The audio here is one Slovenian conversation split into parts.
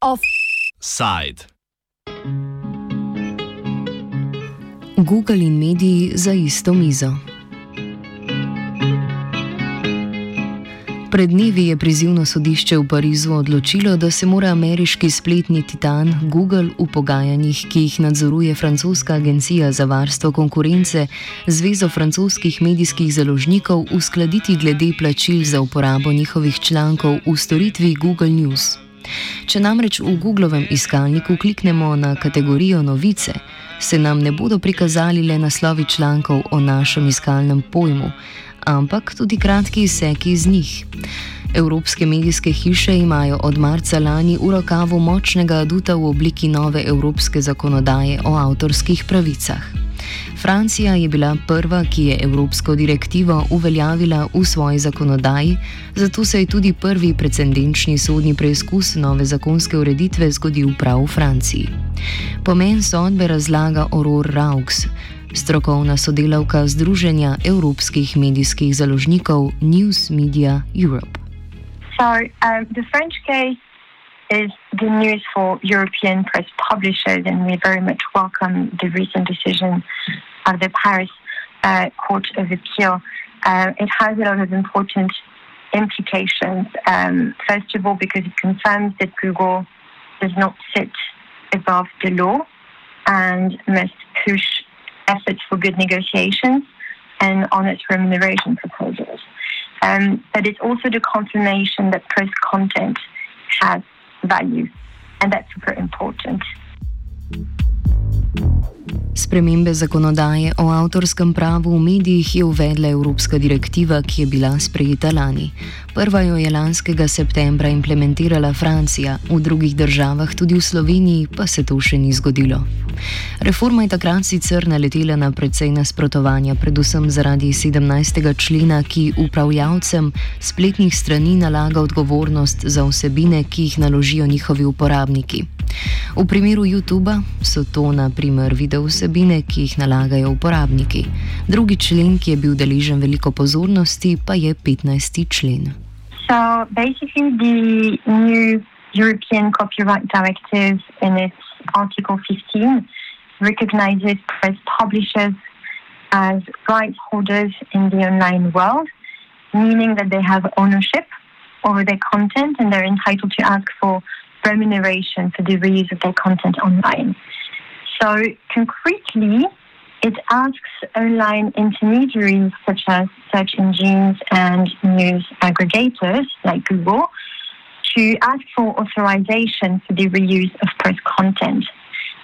Offside. Google in mediji za isto mizo. Pred dnevi je prizivno sodišče v Parizu odločilo, da se mora ameriški spletni titan Google v pogajanjih, ki jih nadzoruje francoska agencija za varstvo konkurence, Zvezo francoskih medijskih založnikov, uskladiti glede plačil za uporabo njihovih člankov v storitvi Google News. Če namreč v Googlovem iskalniku kliknemo na kategorijo novice, se nam ne bodo prikazali le naslovi člankov o našem iskalnem pojmu, ampak tudi kratki izseki iz njih. Evropske medijske hiše imajo od marca lani v rokavu močnega aduta v obliki nove evropske zakonodaje o avtorskih pravicah. Francija je bila prva, ki je evropsko direktivo uveljavila v svoji zakonodaji, zato se je tudi prvi precedenčni sodni preizkus nove zakonske ureditve zgodil prav v Franciji. Pomen sodbe razlaga Aurore Raux, strokovna sodelavka Združenja evropskih medijskih založnikov News Media Europe. So, um, the French case is the news for European press publishers, and we very much welcome the recent decision of the Paris uh, Court of Appeal. Uh, it has a lot of important implications. Um, first of all, because it confirms that Google does not sit above the law and must push efforts for good negotiations and honest remuneration proposals. Um, but it's also the confirmation that press content has value, and that's super important. Spremembe zakonodaje o avtorskem pravu v medijih je uvedla Evropska direktiva, ki je bila sprejeta lani. Prva jo je lanskega septembra implementirala Francija, v drugih državah, tudi v Sloveniji, pa se to še ni zgodilo. Reforma je takrat sicer naletela na precej nasprotovanja, predvsem zaradi 17. člena, ki upravljavcem spletnih strani nalaga odgovornost za vsebine, ki jih naložijo njihovi uporabniki. V primeru YouTube so to naprimer video vsebine, ki jih nalagajo uporabniki. Drugi člen, ki je bil deležen veliko pozornosti, pa je 15. člen. So basically, the new European Copyright Directive in its Article 15 recognizes press publishers as rights holders in the online world, meaning that they have ownership over their content and they're entitled to ask for remuneration for the reuse of their content online. So, concretely, it asks online intermediaries such as search engines and news aggregators like Google to ask for authorization for the reuse of press content.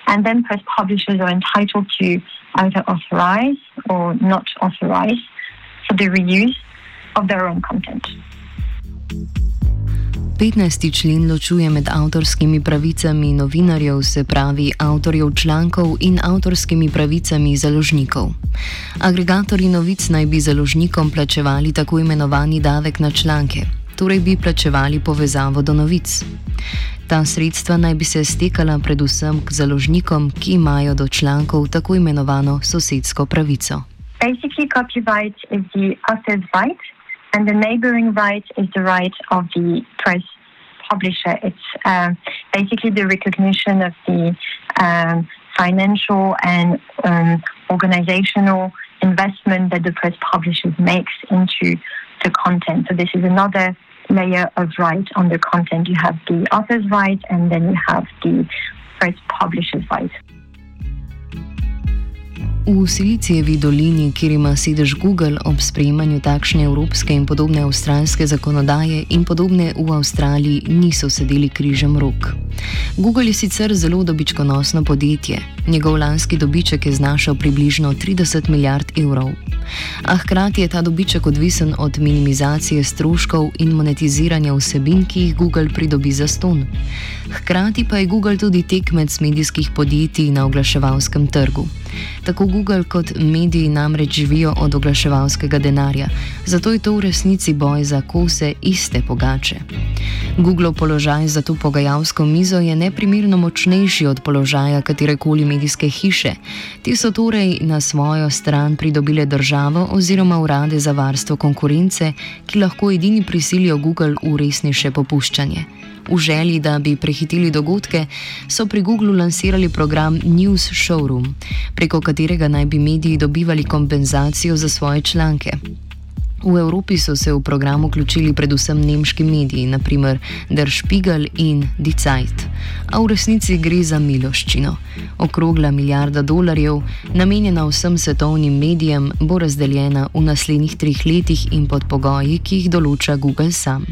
And then press publishers are entitled to either authorize or not authorize for the reuse of their own content. 15. člen ločuje med avtorskimi pravicami novinarjev, se pravi avtorjev člankov, in avtorskimi pravicami založnikov. Agregatorji novic naj bi založnikom plačevali tako imenovani davek na članke, torej bi plačevali povezavo do novic. Ta sredstva naj bi se stekala predvsem k založnikom, ki imajo do člankov tako imenovano sosedsko pravico. Basically, copyright is the author's right. and the neighboring right is the right of the press publisher. It's uh, basically the recognition of the um, financial and um, organizational investment that the press publisher makes into the content. So this is another layer of right on the content. You have the author's right, and then you have the first publisher's right. V Silicijevi dolini, kjer ima sedež Google ob sprejemanju takšne evropske in podobne avstralske zakonodaje in podobne v Avstraliji, niso sedeli križem rok. Google je sicer zelo dobičkonosno podjetje, njegov lanski dobiček je znašal približno 30 milijard evrov. A hkrati je ta dobiček odvisen od minimizacije stroškov in monetiziranja vsebin, ki jih Google pridobi za ston. Hkrati pa je Google tudi tekmec medijskih podjetij na oglaševalskem trgu. Tako Google kot mediji namreč živijo od oglaševalskega denarja, zato je to v resnici boj za kose iste pogače. Google položaj za to pogajalsko mizo je neprimerno močnejši od položaja katerekoli medijske hiše. Ti so torej na svojo stran pridobile državo oziroma urade za varstvo konkurence, ki lahko edini prisilijo Google v resnejše popuščanje. V želji, da bi prehitili dogodke, so pri Googlu lansirali program News Showroom, preko katerega naj bi mediji dobivali kompenzacijo za svoje članke. V Evropi so se v program vključili predvsem nemški mediji, naprimer Der Spiegel in Die Zeit. A v resnici gre za miloščino. Okrogla milijarda dolarjev, namenjena vsem svetovnim medijem, bo razdeljena v naslednjih treh letih in pod pogoji, ki jih določa Google sam.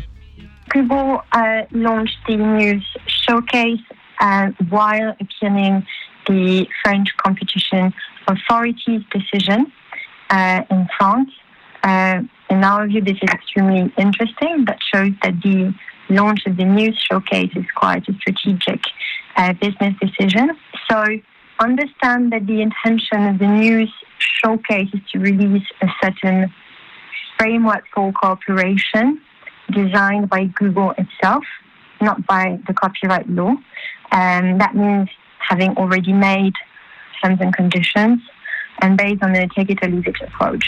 Google uh, launched the news showcase uh, while appealing the French competition authorities decision uh, in France. Uh, in our view, this is extremely interesting. That shows that the launch of the news showcase is quite a strategic uh, business decision. So understand that the intention of the news showcase is to release a certain framework for cooperation designed by Google itself, not by the copyright law. And that means having already made terms and conditions and based on a take it or leave it approach.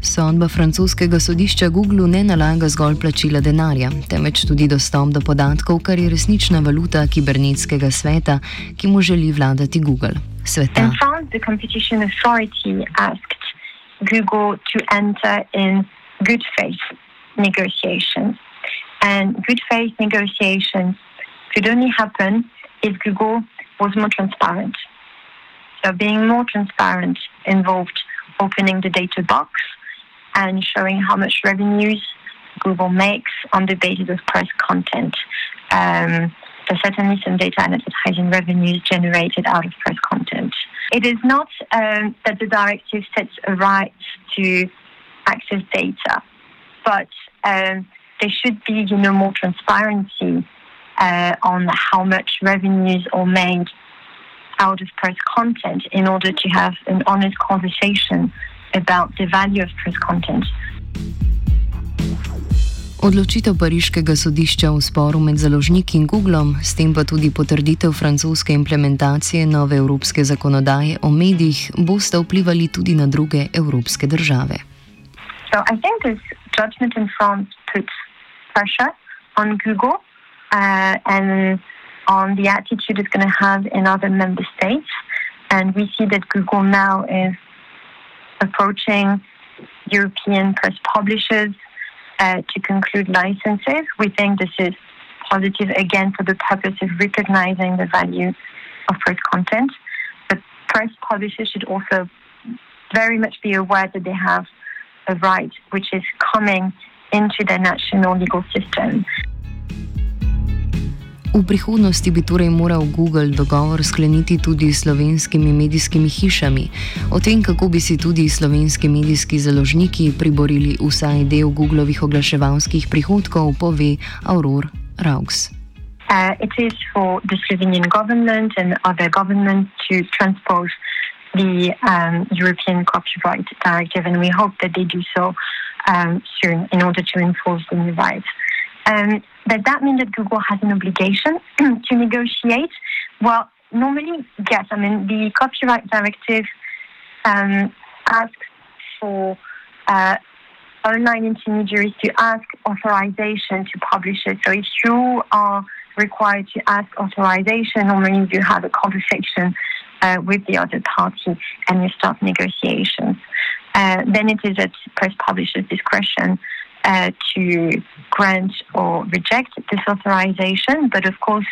Sodba francoskega sodišča Google ne nalaga zgolj plačila denarja, temveč tudi dostop do podatkov, kar je resnična valuta kibernetskega sveta, ki mu želi vladati Google. Sveta. In France, the competition authority asked Google to enter in good faith negotiations. And good faith negotiations could only happen if Google was more transparent. So being more transparent involved opening the data box and showing how much revenues Google makes on the basis of press content. Um, there's certainly some data and advertising revenues generated out of press content. It is not um, that the directive sets a right to access data. But um, there should be, you know, more transparency uh, on how much revenues are made out of press content in order to have an honest conversation about the value of press content. Odločitev Pariškega sodišča v sporu med založniki in Googlom, s tem pa tudi potrditev francoske implementacije nove evropske zakonodaje o medijih, boste vplivali tudi na druge evropske države. So I think this judgment in France puts pressure on Google uh, and on the attitude it's going to have in other member states. And we see that Google now is approaching European press publishers uh, to conclude licenses. We think this is positive again for the purpose of recognizing the value of press content. But press publishers should also very much be aware that they have a right which is coming into their national legal system. V prihodnosti bi torej moral Google dogovor skleniti tudi s slovenskimi medijskimi hišami. O tem, kako bi si tudi slovenski medijski založniki priborili vsaj del Googlovih oglaševalskih prihodkov, pove Auror Raugs. Uh, it is for the Slovenian government and other governments to transpose the um, European Copyright Directive, and we hope that they do so um, soon in order to enforce the new rights. Um, does that mean that Google has an obligation to negotiate? Well, normally, yes. I mean, the Copyright Directive um, asks for uh, online intermediaries to ask authorization to publishers. So if you are required to ask authorization, normally you have a conversation uh, with the other party and you start negotiations. Uh, then it is at press publisher's discretion uh, to grant or reject this authorization. But of course,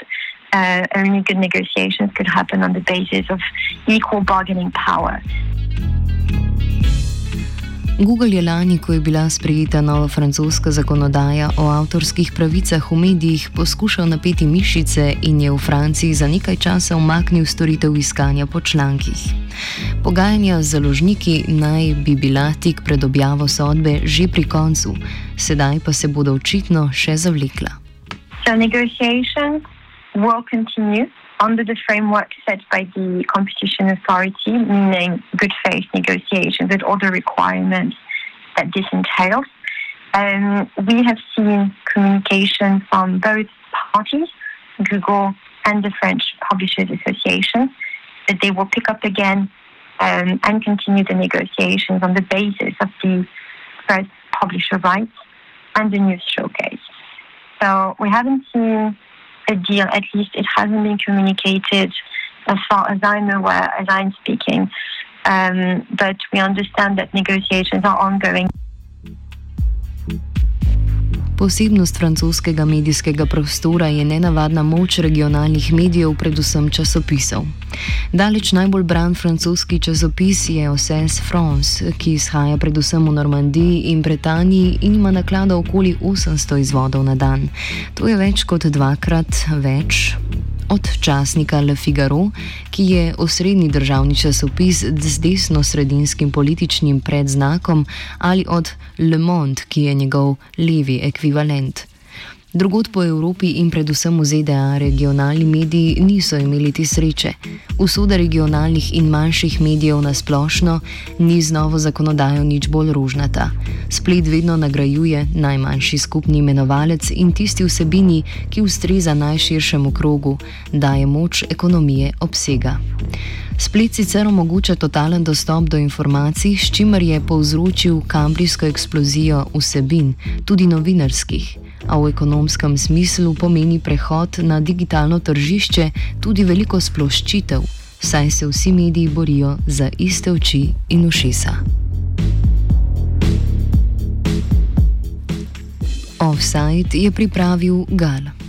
uh, only good negotiations could happen on the basis of equal bargaining power. Google je lani, ko je bila sprejeta nova francoska zakonodaja o avtorskih pravicah v medijih, poskušal napeti mišice in je v Franciji za nekaj časa umaknil storitev iskanja po člankih. Pogajanja z založniki naj bi bila tik pred objavo sodbe že pri koncu, sedaj pa se bodo očitno še zavlekla. So negotiations will continue under the framework set by the competition authority, meaning good faith negotiations with all the requirements that this entails. Um, we have seen communication from both parties, Google and the French Publishers Association, that they will pick up again um, and continue the negotiations on the basis of the first publisher rights and the news showcase. So we haven't seen a deal, at least it hasn't been communicated as far as I'm aware, as I'm speaking. Um, but we understand that negotiations are ongoing. Posebnost francoskega medijskega prostora je nenavadna moč regionalnih medijev, predvsem časopisov. Daleč najbolj bran francoski časopis je Osses France, ki izhaja predvsem v Normandiji in Britaniji in ima naklada okoli 800 izvodov na dan. To je več kot dvakrat več od časnika Le Figaro, ki je osrednji državni časopis z desno-sredinskim političnim predznakom, ali od Le Monde, ki je njegov levi ekvivalent. Drugod po Evropi in predvsem v ZDA regionalni mediji niso imeli te sreče. Usoda regionalnih in manjših medijev na splošno ni z novo zakonodajo nič bolj rožnata. Splet vedno nagrajuje najmanjši skupni imenovalec in tisti vsebini, ki ustreza najširšemu krogu, daje moč ekonomije obsega. Splet sicer omogoča totalen dostop do informacij, s čimer je povzročil kambrijsko eksplozijo vsebin, tudi novinarskih a v ekonomskem smislu pomeni prehod na digitalno tržišče tudi veliko sploščitev, saj se vsi mediji borijo za iste oči in ušesa. Offside je pripravil Gal.